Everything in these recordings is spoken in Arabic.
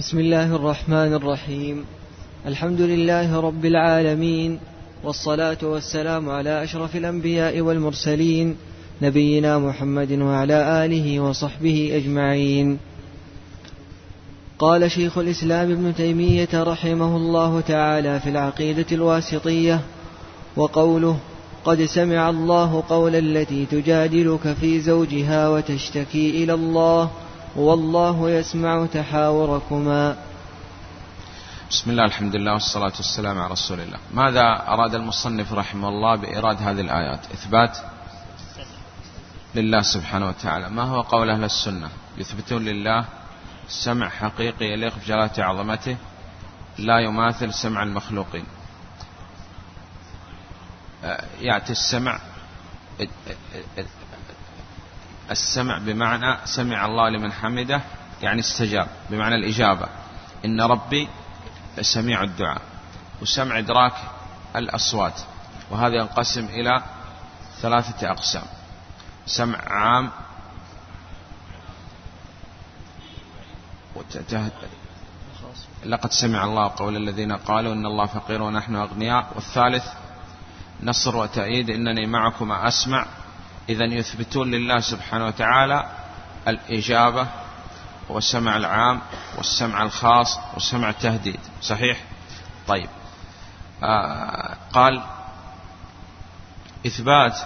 بسم الله الرحمن الرحيم. الحمد لله رب العالمين والصلاة والسلام على أشرف الأنبياء والمرسلين نبينا محمد وعلى آله وصحبه أجمعين. قال شيخ الإسلام ابن تيمية رحمه الله تعالى في العقيدة الواسطية وقوله قد سمع الله قول التي تجادلك في زوجها وتشتكي إلى الله والله يسمع تحاوركما. بسم الله الحمد لله والصلاة والسلام على رسول الله. ماذا أراد المصنف رحمه الله بإيراد هذه الآيات؟ إثبات لله سبحانه وتعالى. ما هو قول أهل السنة؟ يثبتون لله سمع حقيقي يليق بجلالة عظمته لا يماثل سمع المخلوقين. آه، يأتي السمع السمع بمعنى سمع الله لمن حمده يعني استجاب بمعنى الإجابة. إن ربي سميع الدعاء وسمع إدراك الأصوات وهذا ينقسم إلى ثلاثة أقسام. سمع عام لقد سمع الله قول الذين قالوا إن الله فقير ونحن أغنياء. والثالث نصر وتأييد إنني معكما أسمع إذا يثبتون لله سبحانه وتعالى الإجابة والسمع العام والسمع الخاص والسمع التهديد. صحيح؟ طيب. آه قال إثبات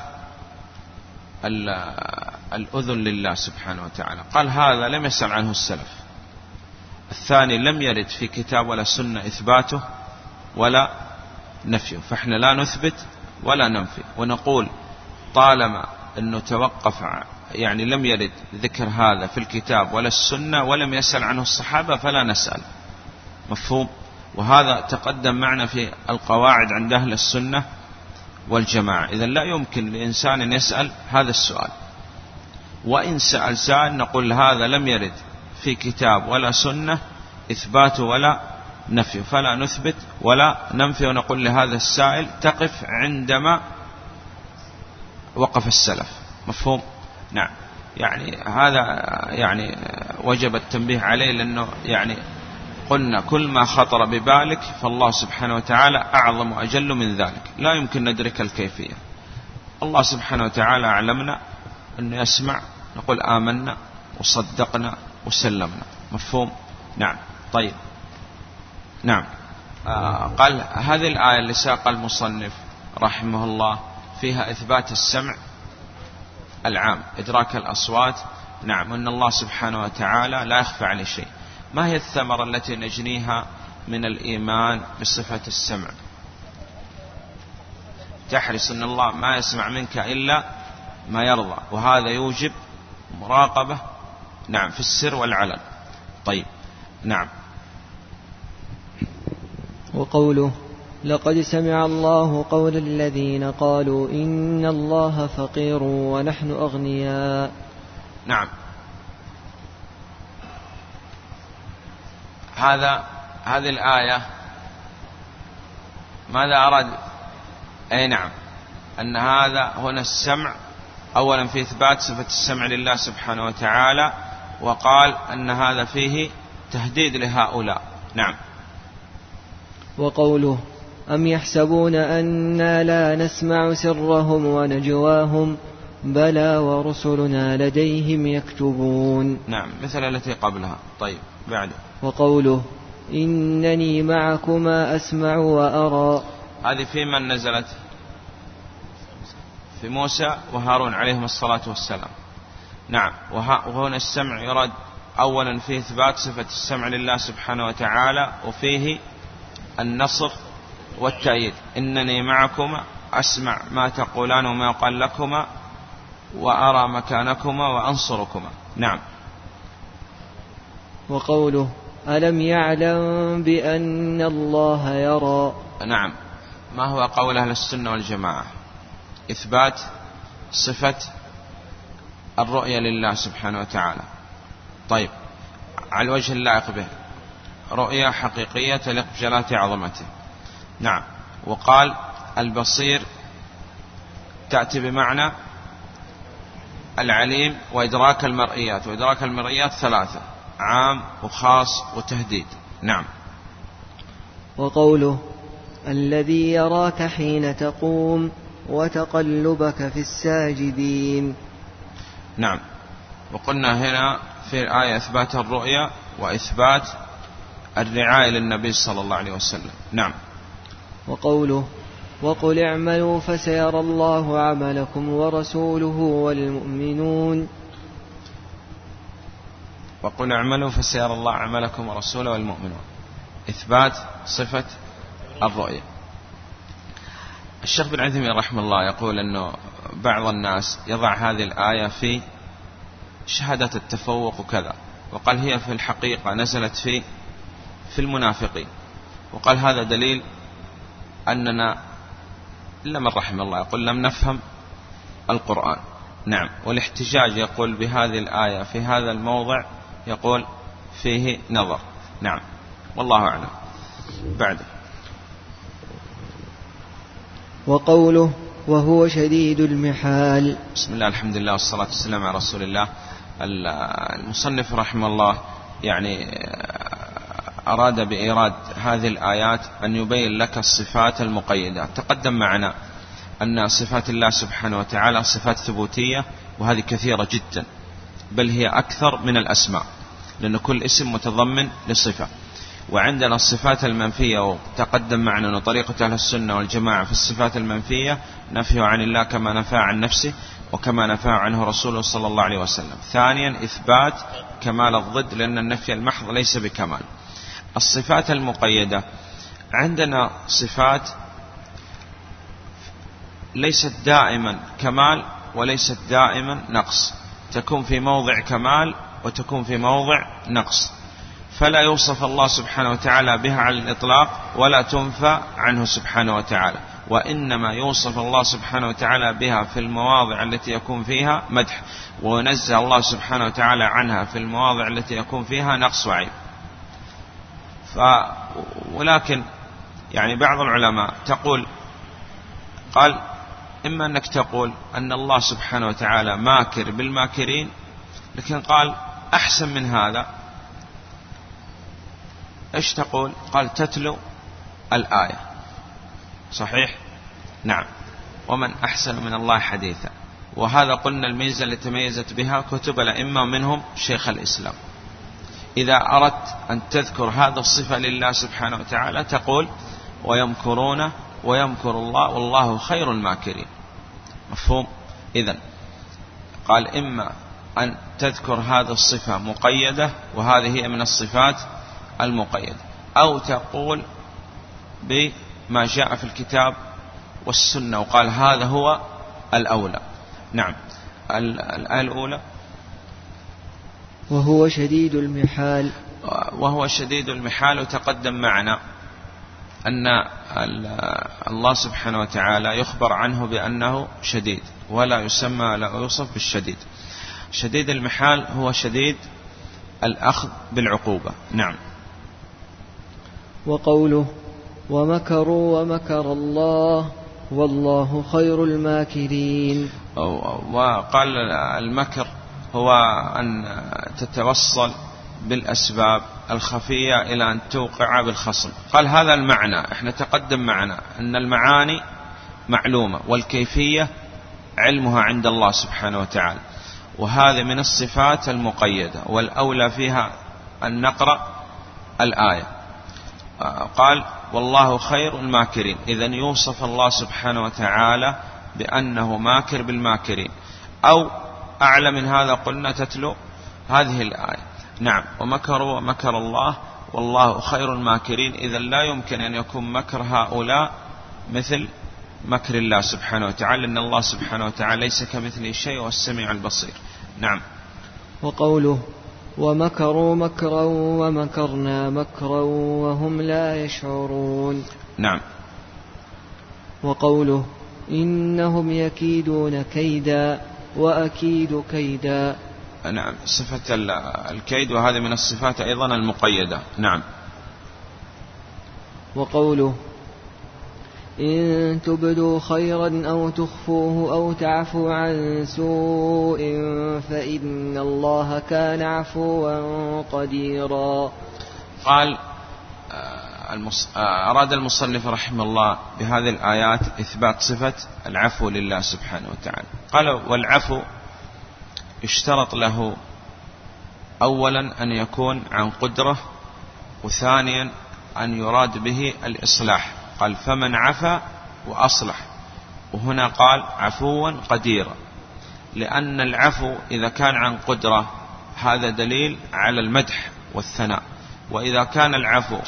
الأذن لله سبحانه وتعالى. قال هذا لم يسأل عنه السلف. الثاني لم يرد في كتاب ولا سنة إثباته ولا نفيه. فإحنا لا نثبت ولا ننفي. ونقول طالما أنه توقف يعني لم يرد ذكر هذا في الكتاب ولا السنة ولم يسأل عنه الصحابة فلا نسأل. مفهوم؟ وهذا تقدم معنا في القواعد عند أهل السنة والجماعة. إذا لا يمكن لإنسان أن يسأل هذا السؤال. وإن سأل سائل نقول هذا لم يرد في كتاب ولا سنة إثبات ولا نفي. فلا نثبت ولا ننفي ونقول لهذا السائل تقف عندما وقف السلف. مفهوم؟ نعم. يعني هذا يعني وجب التنبيه عليه لأنه يعني قلنا كل ما خطر ببالك فالله سبحانه وتعالى أعظم وأجل من ذلك. لا يمكن ندرك الكيفية. الله سبحانه وتعالى أعلمنا أنه يسمع نقول آمنا وصدقنا وسلمنا. مفهوم؟ نعم. طيب. نعم. آه قال هذه الآية اللي ساق المصنف رحمه الله فيها إثبات السمع العام إدراك الأصوات. نعم أن الله سبحانه وتعالى لا يخفى عليه شيء. ما هي الثمرة التي نجنيها من الإيمان بصفة السمع؟ تحرص أن الله ما يسمع منك إلا ما يرضى وهذا يوجب مراقبة. نعم في السر والعلن. طيب نعم. وقوله لقد سمع الله قول الذين قالوا إن الله فقير ونحن أغنياء. نعم. هذا هذه الآية ماذا أراد؟ أي نعم. أن هذا هنا السمع أولا في إثبات صفة السمع لله سبحانه وتعالى وقال أن هذا فيه تهديد لهؤلاء. نعم. وقوله أم يحسبون أنا لا نسمع سرهم ونجواهم؟ بلى ورسلنا لديهم يكتبون. نعم مثل التي قبلها. طيب بعد وقوله إنني معكما أسمع وأرى. هذه في من نزلت؟ في موسى وهارون عليهم الصلاة والسلام. نعم وهنا السمع يراد أولا في إثبات صفة السمع لله سبحانه وتعالى وفيه النصر والتأييد. إنني معكما أسمع ما تقولان وما قال لكما وأرى مكانكما وأنصركما. نعم. وقوله ألم يعلم بأن الله يرى؟ نعم. ما هو قول أهل السنة والجماعة؟ إثبات صفة الرؤية لله سبحانه وتعالى. طيب على الوجه اللائق به رؤية حقيقية تليق بجلالة عظمته. نعم. وقال البصير تأتي بمعنى العليم وإدراك المرئيات وإدراك المرئيات ثلاثة عام وخاص وتهديد. نعم. وقوله الذي يراك حين تقوم وتقلبك في الساجدين. نعم. وقلنا هنا في الآية إثبات الرؤيا وإثبات الرعاية للنبي صلى الله عليه وسلم. نعم. وقوله وقل اعملوا فسيرى الله عملكم ورسوله والمؤمنون. وقل اعملوا فسيرى الله عملكم ورسوله والمؤمنون. إثبات صفة الرؤية. الشيخ بن عثيمين رحمه الله يقول أنه بعض الناس يضع هذه الآية في شهادة التفوق وكذا وقال هي في الحقيقة نزلت في في المنافقين وقال هذا دليل أننا إلا من رحم الله يقول لم نفهم القرآن. نعم. والاحتجاج يقول بهذه الآية في هذا الموضع يقول فيه نظر. نعم. والله أعلم. بعده وقوله وهو شديد المحال. بسم الله الحمد لله والصلاة والسلام على رسول الله. المصنف رحمه الله يعني أراد بإيراد هذه الآيات أن يبين لك الصفات المقيدة. تقدم معنا أن صفات الله سبحانه وتعالى صفات ثبوتية وهذه كثيرة جدا بل هي أكثر من الأسماء لأن كل اسم متضمن لصفة. وعندنا الصفات المنفية وتقدم معنا أن طريقة أهل السنة والجماعة في الصفات المنفية نفيه عن الله كما نفى عن نفسه وكما نفى عنه رسوله صلى الله عليه وسلم. ثانيا إثبات كمال الضد لأن النفي المحض ليس بكمال. الصفات المقيدة. عندنا صفات ليست دائما كمال وليست دائما نقص. تكون في موضع كمال وتكون في موضع نقص. فلا يوصف الله سبحانه وتعالى بها على الإطلاق ولا تنفى عنه سبحانه وتعالى. وإنما يوصف الله سبحانه وتعالى بها في المواضع التي يكون فيها مدح. وينزه الله سبحانه وتعالى عنها في المواضع التي يكون فيها نقص وعيب. ف ولكن يعني بعض العلماء تقول قال إما أنك تقول أن الله سبحانه وتعالى ماكر بالماكرين لكن قال أحسن من هذا. إيش تقول؟ قال تتلو الآية. صحيح؟ نعم. ومن أحسن من الله حديثا. وهذا قلنا الميزة التي تميزت بها كتب الأئمة منهم شيخ الإسلام. إذا أردت أن تذكر هذا الصفة لله سبحانه وتعالى تقول ويمكرون ويمكر الله والله خير الماكرين. مفهوم؟ إذا قال إما أن تذكر هذه الصفة مقيدة وهذه هي من الصفات المقيدة أو تقول بما جاء في الكتاب والسنة وقال هذا هو الأولى. نعم الآية الأولى وهو شديد المحال. وهو شديد المحال وتقدم معنا أن الله سبحانه وتعالى يخبر عنه بأنه شديد ولا يسمى ولا يوصف بالشديد. شديد المحال هو شديد الأخذ بالعقوبة. نعم. وقوله ومكروا ومكر الله والله خير الماكرين. وقال المكر هو أن تتوصل بالأسباب الخفية إلى أن توقع بالخصم. قال هذا المعنى إحنا تقدم معنا أن المعاني معلومة والكيفية علمها عند الله سبحانه وتعالى. وهذه من الصفات المقيدة والأولى فيها أن نقرأ الآية. قال والله خير الماكرين. إذا يوصف الله سبحانه وتعالى بأنه ماكر بالماكرين. أو أعلى من هذا قلنا تتلو هذه الآية. نعم. ومكروا ومكر الله والله خير الماكرين. إذا لا يمكن أن يكون مكر هؤلاء مثل مكر الله سبحانه وتعالى إن الله سبحانه وتعالى ليس كمثله شيء والسميع البصير. نعم. وقوله ومكروا مكرا ومكرنا مكرا وهم لا يشعرون. نعم. وقوله إنهم يكيدون كيدا. وأكيد كيدا. نعم صفة الكيد وهذه من الصفات أيضا المقيدة. نعم. وقوله إن تبدوا خيرا أو تخفوه أو تعفوا عن سوء فإن الله كان عفوا قديرا. قال آه، أراد المصنف رحمه الله بهذه الآيات إثبات صفة العفو لله سبحانه وتعالى. قال والعفو يشترط له أولا أن يكون عن قدرة وثانيا أن يراد به الإصلاح. قال فمن عفا وأصلح. وهنا قال عفوا قديرا. لأن العفو إذا كان عن قدرة هذا دليل على المدح والثناء. وإذا كان العفو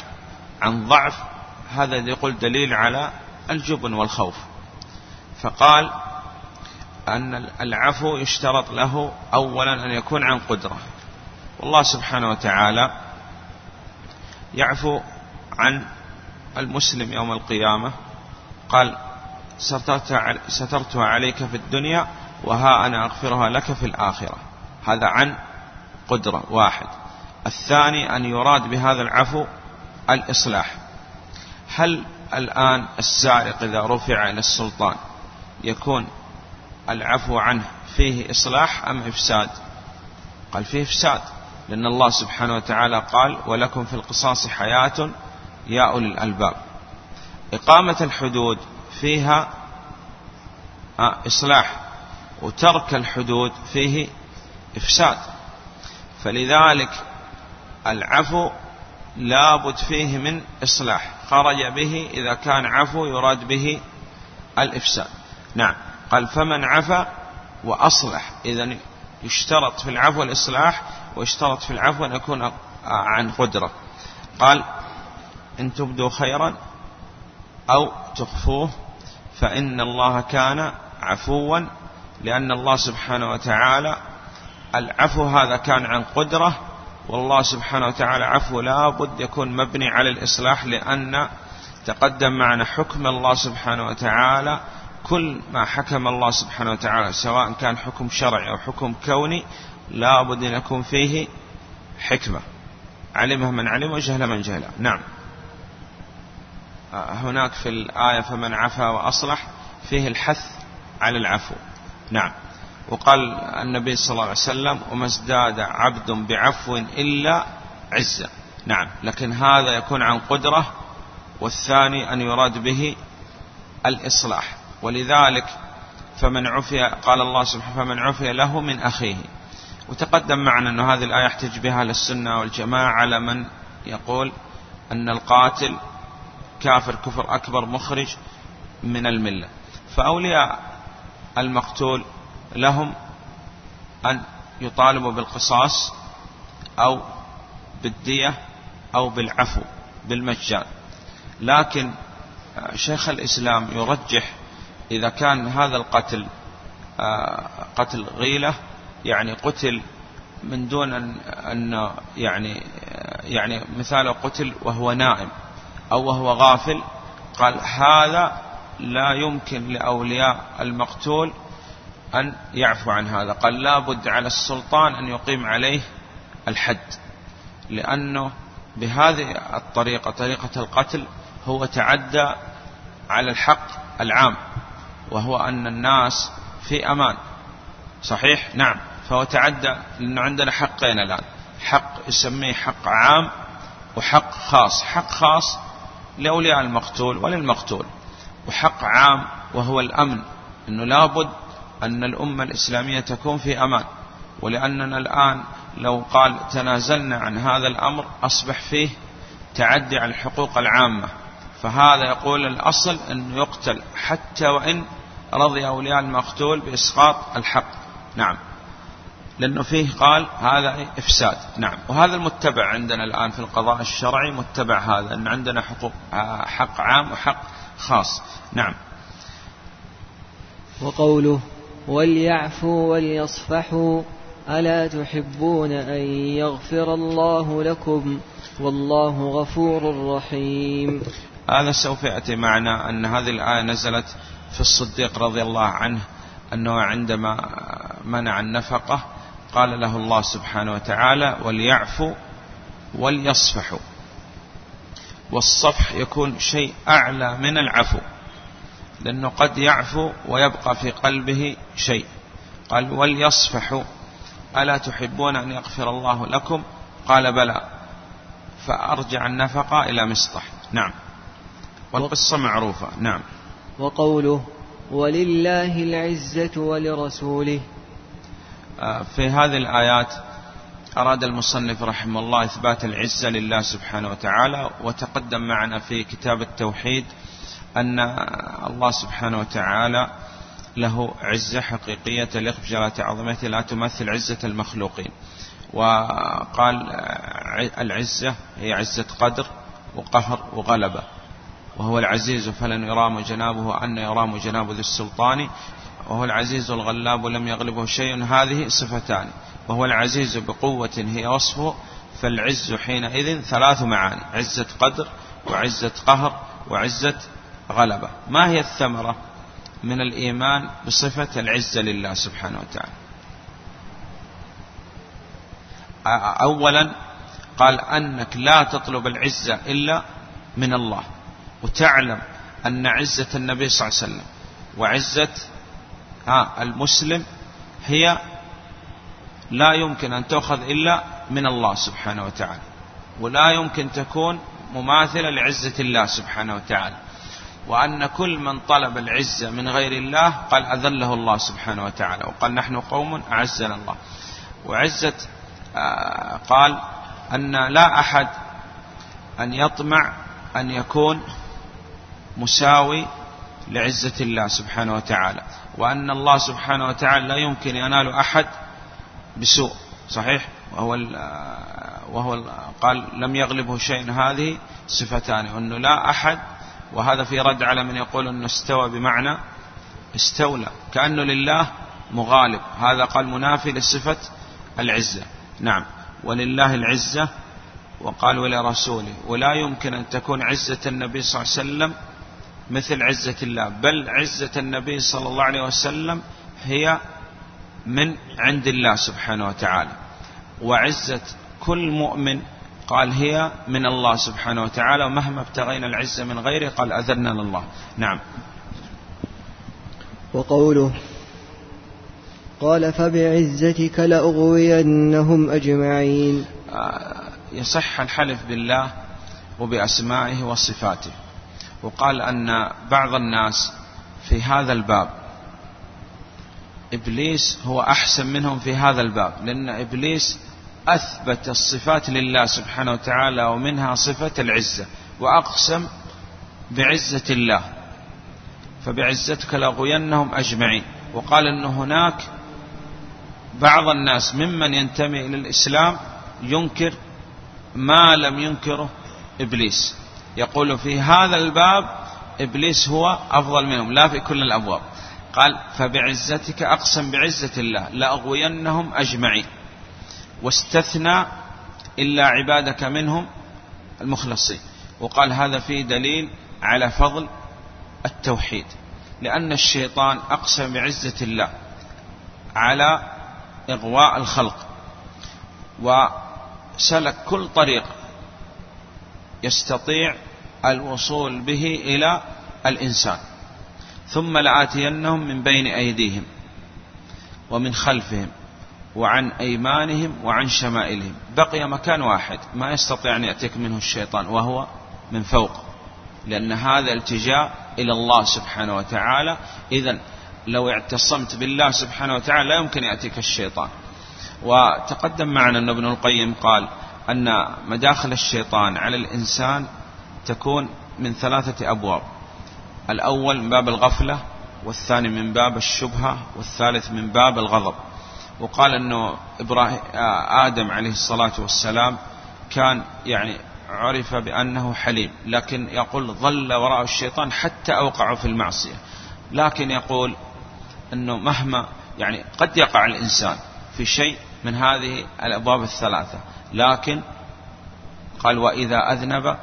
عن ضعف هذا يقول دليل على الجبن والخوف. فقال أن العفو يشترط له أولا أن يكون عن قدرة. والله سبحانه وتعالى يعفو عن المسلم يوم القيامة قال سترتها عليك في الدنيا وها أنا أغفرها لك في الآخرة. هذا عن قدرة واحد. الثاني أن يراد بهذا العفو الإصلاح. هل الآن السارق إذا رفع إلى السلطان يكون العفو عنه فيه إصلاح أم إفساد؟ قال فيه إفساد لأن الله سبحانه وتعالى قال ولكم في القصاص حياة يا أولي الألباب. إقامة الحدود فيها إصلاح وترك الحدود فيه إفساد. فلذلك العفو لابد فيه من إصلاح. خرج به إذا كان عفو يراد به الإفساد. نعم. قال فمن عفا وأصلح. إذا يشترط في العفو الإصلاح ويشترط في العفو أن يكون عن قدرة. قال إن تبدوا خيرا أو تخفوه فإن الله كان عفوا لأن الله سبحانه وتعالى العفو هذا كان عن قدرة والله سبحانه وتعالى عفو لا بد يكون مبني على الإصلاح لأن تقدم معنا حكم الله سبحانه وتعالى. كل ما حكم الله سبحانه وتعالى سواء كان حكم شرعي أو حكم كوني لا بد أن يكون فيه حكمة. علمه من علم وجهل من جهل. نعم. هناك في الآية فمن عفا وأصلح فيه الحث على العفو. نعم. وقال النبي صلى الله عليه وسلم وما ازداد عبد بعفو إلا عزة. نعم لكن هذا يكون عن قدرة والثاني أن يراد به الإصلاح. ولذلك فمن عفي قال الله سبحانه فمن عفي له من أخيه. وتقدم معنا أن هذه الآية يحتج بها للسنة والجماعة على من يقول أن القاتل كافر كفر أكبر مخرج من الملة. فأولياء المقتول لهم أن يطالبوا بالقصاص أو بالدية أو بالعفو بالمجان. لكن شيخ الإسلام يرجح إذا كان هذا القتل آه، قتل غيلة يعني قتل من دون أن, أن يعني يعني مثال قتل وهو نائم أو وهو غافل قال هذا لا يمكن لأولياء المقتول أن يعفو عن هذا. قال لا بد على السلطان أن يقيم عليه الحد لأنه بهذه الطريقة طريقة القتل هو تعدى على الحق العام وهو أن الناس في أمان. صحيح؟ نعم. فهو تعدى لأنه عندنا حقين الآن. حق يسميه حق عام وحق خاص. حق خاص لأولياء المقتول وللمقتول وحق عام وهو الأمن أنه لابد أن الأمة الإسلامية تكون في أمان ولأننا الآن لو قال تنازلنا عن هذا الأمر أصبح فيه تعدي على الحقوق العامة. فهذا يقول الأصل أنه يقتل حتى وإن رضي أولياء المقتول بإسقاط الحق. نعم. لأنه فيه قال هذا إفساد. نعم. وهذا المتبع عندنا الآن في القضاء الشرعي متبع هذا أن عندنا حقوق حق عام وحق خاص. نعم. وقوله وليعفوا وليصفحوا ألا تحبون أن يغفر الله لكم والله غفور رحيم. هذا سوف يأتي معنا أن هذه الآية نزلت في الصديق رضي الله عنه أنه عندما منع النفقة قال له الله سبحانه وتعالى وليعفوا وليصفحوا. والصفح يكون شيء أعلى من العفو. لأنه قد يعفو ويبقى في قلبه شيء. قال وليصفحوا ألا تحبون أن يغفر الله لكم؟ قال بلى. فأرجع النفقة إلى مسطح نعم. والقصة معروفة. نعم. وقوله ولله العزة ولرسوله. آه، في هذه الآيات أراد المصنف رحمه الله إثبات العزة لله سبحانه وتعالى وتقدم معنا في كتاب التوحيد أن الله سبحانه وتعالى له عزة حقيقية تليق بجلالة عظمته لا تمثل عزة المخلوقين. وقال العزة هي عزة قدر وقهر وغلبة. وهو العزيز فلن يرام جنابه أن يرام جناب ذي السلطان. وهو العزيز الغلاب لم يغلبه شيء. هذه صفتان. وهو العزيز بقوة هي وصفه فالعز حينئذ ثلاث معاني عزة قدر وعزة قهر وعزة غلبة. ما هي الثمرة؟ من الإيمان بصفة العزة لله سبحانه وتعالى. أولا قال أنك لا تطلب العزة إلا من الله وتعلم أن عزة النبي صلى الله عليه وسلم وعزة المسلم هي لا يمكن أن تؤخذ إلا من الله سبحانه وتعالى ولا يمكن تكون مماثلة لعزة الله سبحانه وتعالى. وأن كل من طلب العزة من غير الله قال أذله الله سبحانه وتعالى وقال نحن قوم أعزنا الله. وعزة آه، قال أن لا أحد أن يطمع أن يكون مساوي لعزة الله سبحانه وتعالى. وأن الله سبحانه وتعالى لا يمكن ينال أحد بسوء صحيح؟ وهو آه، وهو قال لم يغلبه شيء هذه صفتان أنه لا أحد وهذا في رد على من يقول أنه استوى بمعنى استولى كأنه لله مغالب. هذا قال منافي لصفة العزة. نعم. ولله العزة وقال ولرسوله. ولا يمكن أن تكون عزة النبي صلى الله عليه وسلم مثل عزة الله بل عزة النبي صلى الله عليه وسلم هي من عند الله سبحانه وتعالى. وعزة كل مؤمن قال هي من الله سبحانه وتعالى ومهما ابتغينا العزة من غيره قال أذرنا لله. نعم. وقوله قال فبعزتك لأغوينهم أجمعين. آه، يصح الحلف بالله وبأسمائه وصفاته. وقال أن بعض الناس في هذا الباب إبليس هو أحسن منهم في هذا الباب لأن إبليس أثبت الصفات لله سبحانه وتعالى ومنها صفة العزة وأقسم بعزة الله فبعزتك لأغوينهم أجمعين. وقال أن هناك بعض الناس ممن ينتمي إلى الإسلام ينكر ما لم ينكره إبليس. يقول في هذا الباب إبليس هو أفضل منهم لا في كل الأبواب. قال فبعزتك أقسم بعزة الله لأغوينهم أجمعين. واستثنى إلا عبادك منهم المخلصين. وقال هذا فيه دليل على فضل التوحيد لأن الشيطان أقسم بعزة الله على إغواء الخلق وسلك كل طريق يستطيع الوصول به إلى الإنسان. ثم لآتينهم من بين أيديهم ومن خلفهم وعن أيمانهم وعن شمائلهم. بقي مكان واحد ما يستطيع أن يأتيك منه الشيطان وهو من فوق لأن هذا التجاء إلى الله سبحانه وتعالى. إذا لو اعتصمت بالله سبحانه وتعالى لا يمكن يأتيك الشيطان. وتقدم معنا أن ابن القيم قال أن مداخل الشيطان على الإنسان تكون من ثلاثة أبواب. الأول من باب الغفلة والثاني من باب الشبهة والثالث من باب الغضب. وقال أنه إبراهيم آدم عليه الصلاة والسلام كان يعني عرف بأنه حليم لكن يقول ظل وراء الشيطان حتى أوقعوا في المعصية. لكن يقول أنه مهما يعني قد يقع الإنسان في شيء من هذه الأبواب الثلاثة لكن قال وإذا أذنب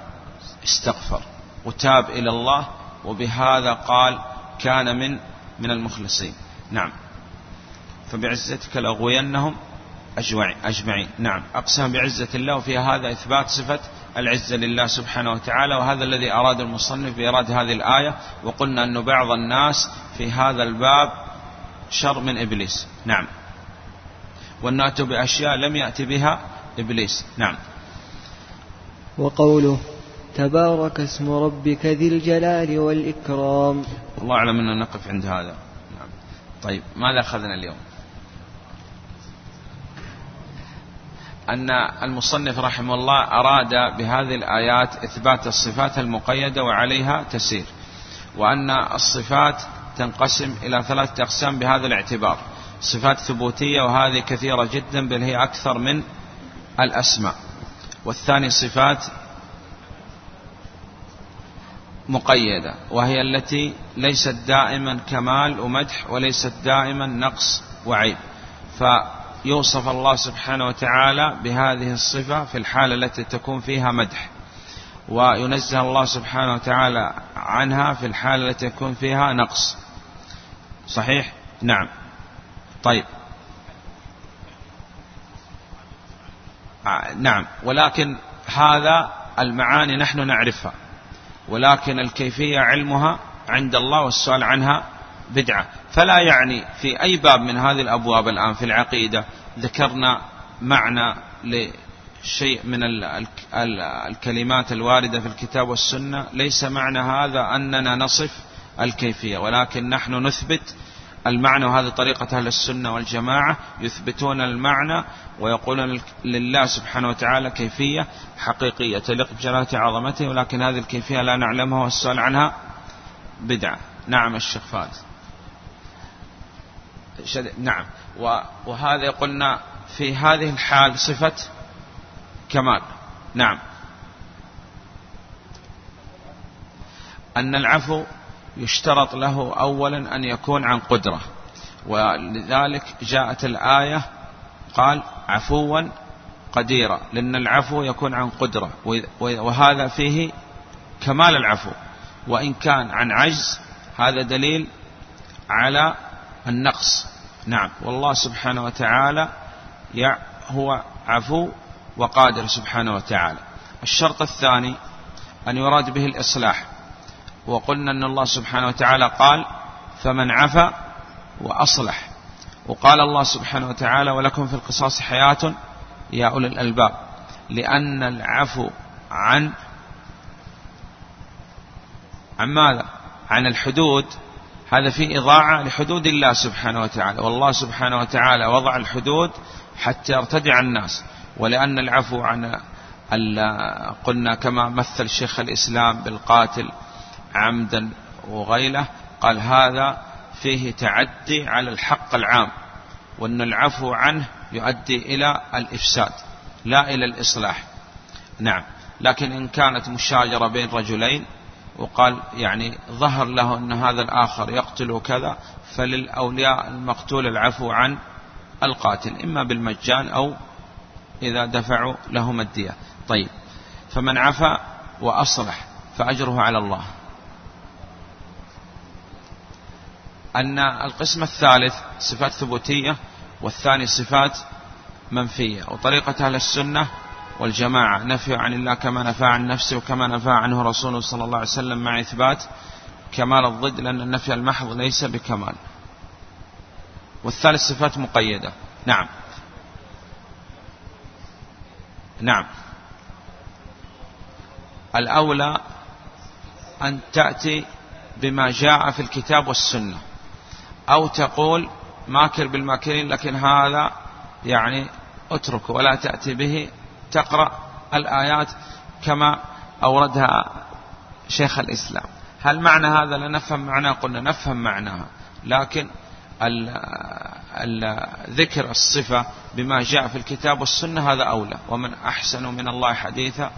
استغفر وتاب إلى الله وبهذا قال كان من من المخلصين. نعم. فبعزتك لأغوينهم أجمعين. نعم. أقسم بعزة الله وفي هذا إثبات صفة العزة لله سبحانه وتعالى وهذا الذي أراد المصنف بإراد هذه الآية. وقلنا أن بعض الناس في هذا الباب شر من إبليس. نعم. والناتوا بأشياء لم يأتي بها إبليس. نعم. وقوله تبارك اسم ربك ذي الجلال والإكرام. الله أعلم أن نقف عند هذا. نعم. طيب ماذا أخذنا اليوم؟ أن المصنف رحمه الله أراد بهذه الآيات إثبات الصفات المقيدة وعليها تسير وأن الصفات تنقسم إلى ثلاثة أقسام بهذا الاعتبار صفات ثبوتية وهذه كثيرة جدا بل هي أكثر من الأسماء والثاني صفات مقيدة وهي التي ليست دائما كمال ومدح وليست دائما نقص وعيب فيوصف الله سبحانه وتعالى بهذه الصفة في الحالة التي تكون فيها مدح. وينزه الله سبحانه وتعالى عنها في الحالة التي يكون فيها نقص. صحيح؟ نعم. طيب. آه، نعم. ولكن هذا المعاني نحن نعرفها. ولكن الكيفية علمها عند الله والسؤال عنها بدعة. فلا يعني في أي باب من هذه الأبواب الآن في العقيدة ذكرنا معنى لشيء من الكلمات الواردة في الكتاب والسنة. ليس معنى هذا أننا نصف الكيفية ولكن نحن نثبت المعنى وهذه طريقة أهل السنة والجماعة يثبتون المعنى ويقولون لله سبحانه وتعالى كيفية حقيقية تليق بجلالة عظمته ولكن هذه الكيفية لا نعلمها والسؤال عنها بدعة. نعم الشيخ فارس نعم. وهذا قلنا في هذه الحال صفة كمال. نعم. أن العفو يشترط له أولا أن يكون عن قدرة. ولذلك جاءت الآية قال عفوا قديرا. لأن العفو يكون عن قدرة. وهذا فيه كمال العفو. وإن كان عن عجز هذا دليل على النقص. نعم. والله سبحانه وتعالى هو عفو وقادر سبحانه وتعالى. الشرط الثاني أن يراد به الإصلاح. وقلنا أن الله سبحانه وتعالى قال فمن عفا وأصلح وقال الله سبحانه وتعالى ولكم في القصاص حياة يا أولي الألباب لأن العفو عن عن ماذا؟ عن الحدود هذا في إضاعة لحدود الله سبحانه وتعالى. والله سبحانه وتعالى وضع الحدود حتى يرتدع الناس. ولأن العفو عن قلنا كما مثل شيخ الإسلام بالقاتل عمدا وغيله قال هذا فيه تعدي على الحق العام وأن العفو عنه يؤدي إلى الإفساد لا إلى الإصلاح. نعم. لكن إن كانت مشاجرة بين رجلين وقال يعني ظهر له أن هذا الآخر يقتل كذا فللأولياء المقتول العفو عن القاتل إما بالمجان أو إذا دفعوا لهم الدية. طيب فمن عفا وأصلح فأجره على الله. أن القسم الثالث صفات ثبوتية والثاني صفات منفية وطريقة أهل السنة والجماعة. نفي عن الله كما نفى عن نفسه وكما نفى عنه رسوله صلى الله عليه وسلم مع إثبات كمال الضد لأن النفي المحض ليس بكمال. والثالث صفات مقيدة. نعم. نعم. الأولى أن تأتي بما جاء في الكتاب والسنة. أو تقول ماكر بالماكرين لكن هذا يعني اتركه ولا تأتي به تقرأ الآيات كما أوردها شيخ الإسلام. هل معنى هذا؟ لا نفهم معناه. قلنا نفهم معناها. لكن ذكر الصفة بما جاء في الكتاب والسنة هذا أولى. ومن أحسن من الله حديثا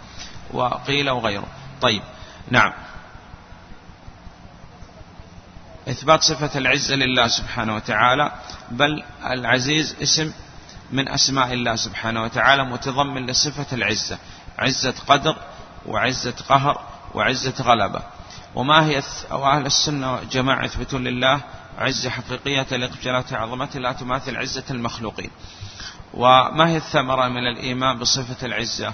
وقيل وغيره. طيب نعم. إثبات صفة العزة لله سبحانه وتعالى. بل العزيز اسم من أسماء الله سبحانه وتعالى متضمن لصفة العزة. عزة قدر وعزة قهر وعزة غلبة. وما هي أو أهل السنة والجماعة يثبتون لله عزة حقيقية تليق بجلالة عظمته لا تماثل عزة المخلوقين. وما هي الثمرة من الإيمان بصفة العزة؟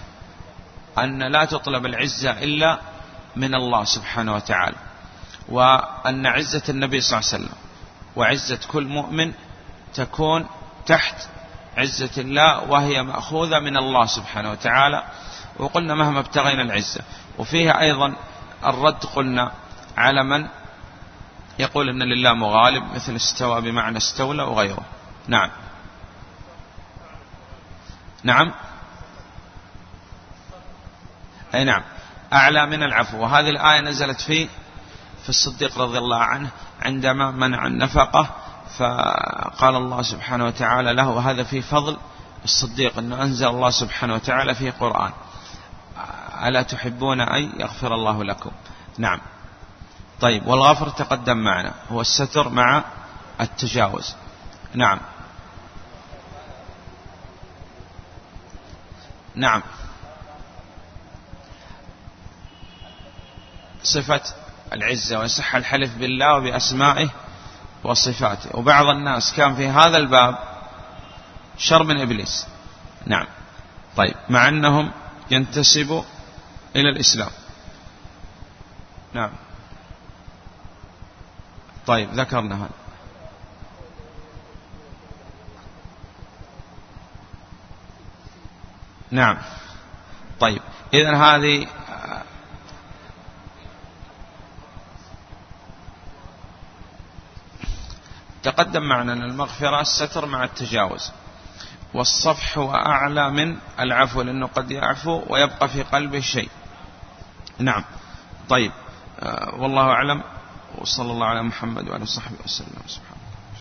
أن لا تطلب العزة إلا من الله سبحانه وتعالى. وأن عزة النبي صلى الله عليه وسلم وعزة كل مؤمن تكون تحت عزة الله وهي مأخوذة من الله سبحانه وتعالى. وقلنا مهما ابتغينا العزة. وفيها أيضا الرد قلنا على من يقول أن لله مغالب مثل استوى بمعنى استولى وغيره. نعم. نعم. أي نعم. أعلى من العفو. وهذه الآية نزلت في في الصديق رضي الله عنه عندما منع النفقة فقال الله سبحانه وتعالى له وهذا في فضل الصديق أنه أنزل الله سبحانه وتعالى في قرآن. ألا تحبون أن يغفر الله لكم؟ نعم. طيب والغفر تقدم معنا هو الستر مع التجاوز. نعم. نعم. صفة العزة ويصح الحلف بالله وبأسمائه وصفاته وبعض الناس كان في هذا الباب شر من إبليس. نعم. طيب. مع أنهم ينتسبوا إلى الإسلام. نعم. طيب. ذكرنا هذا. نعم. طيب. إذا هذه تقدم معنا أن المغفرة الستر مع التجاوز. والصفح هو أعلى من العفو لأنه قد يعفو ويبقى في قلبه شيء. نعم. طيب. آه، والله أعلم. وصلى الله على محمد وعلى صحبه وسلم. سبحانه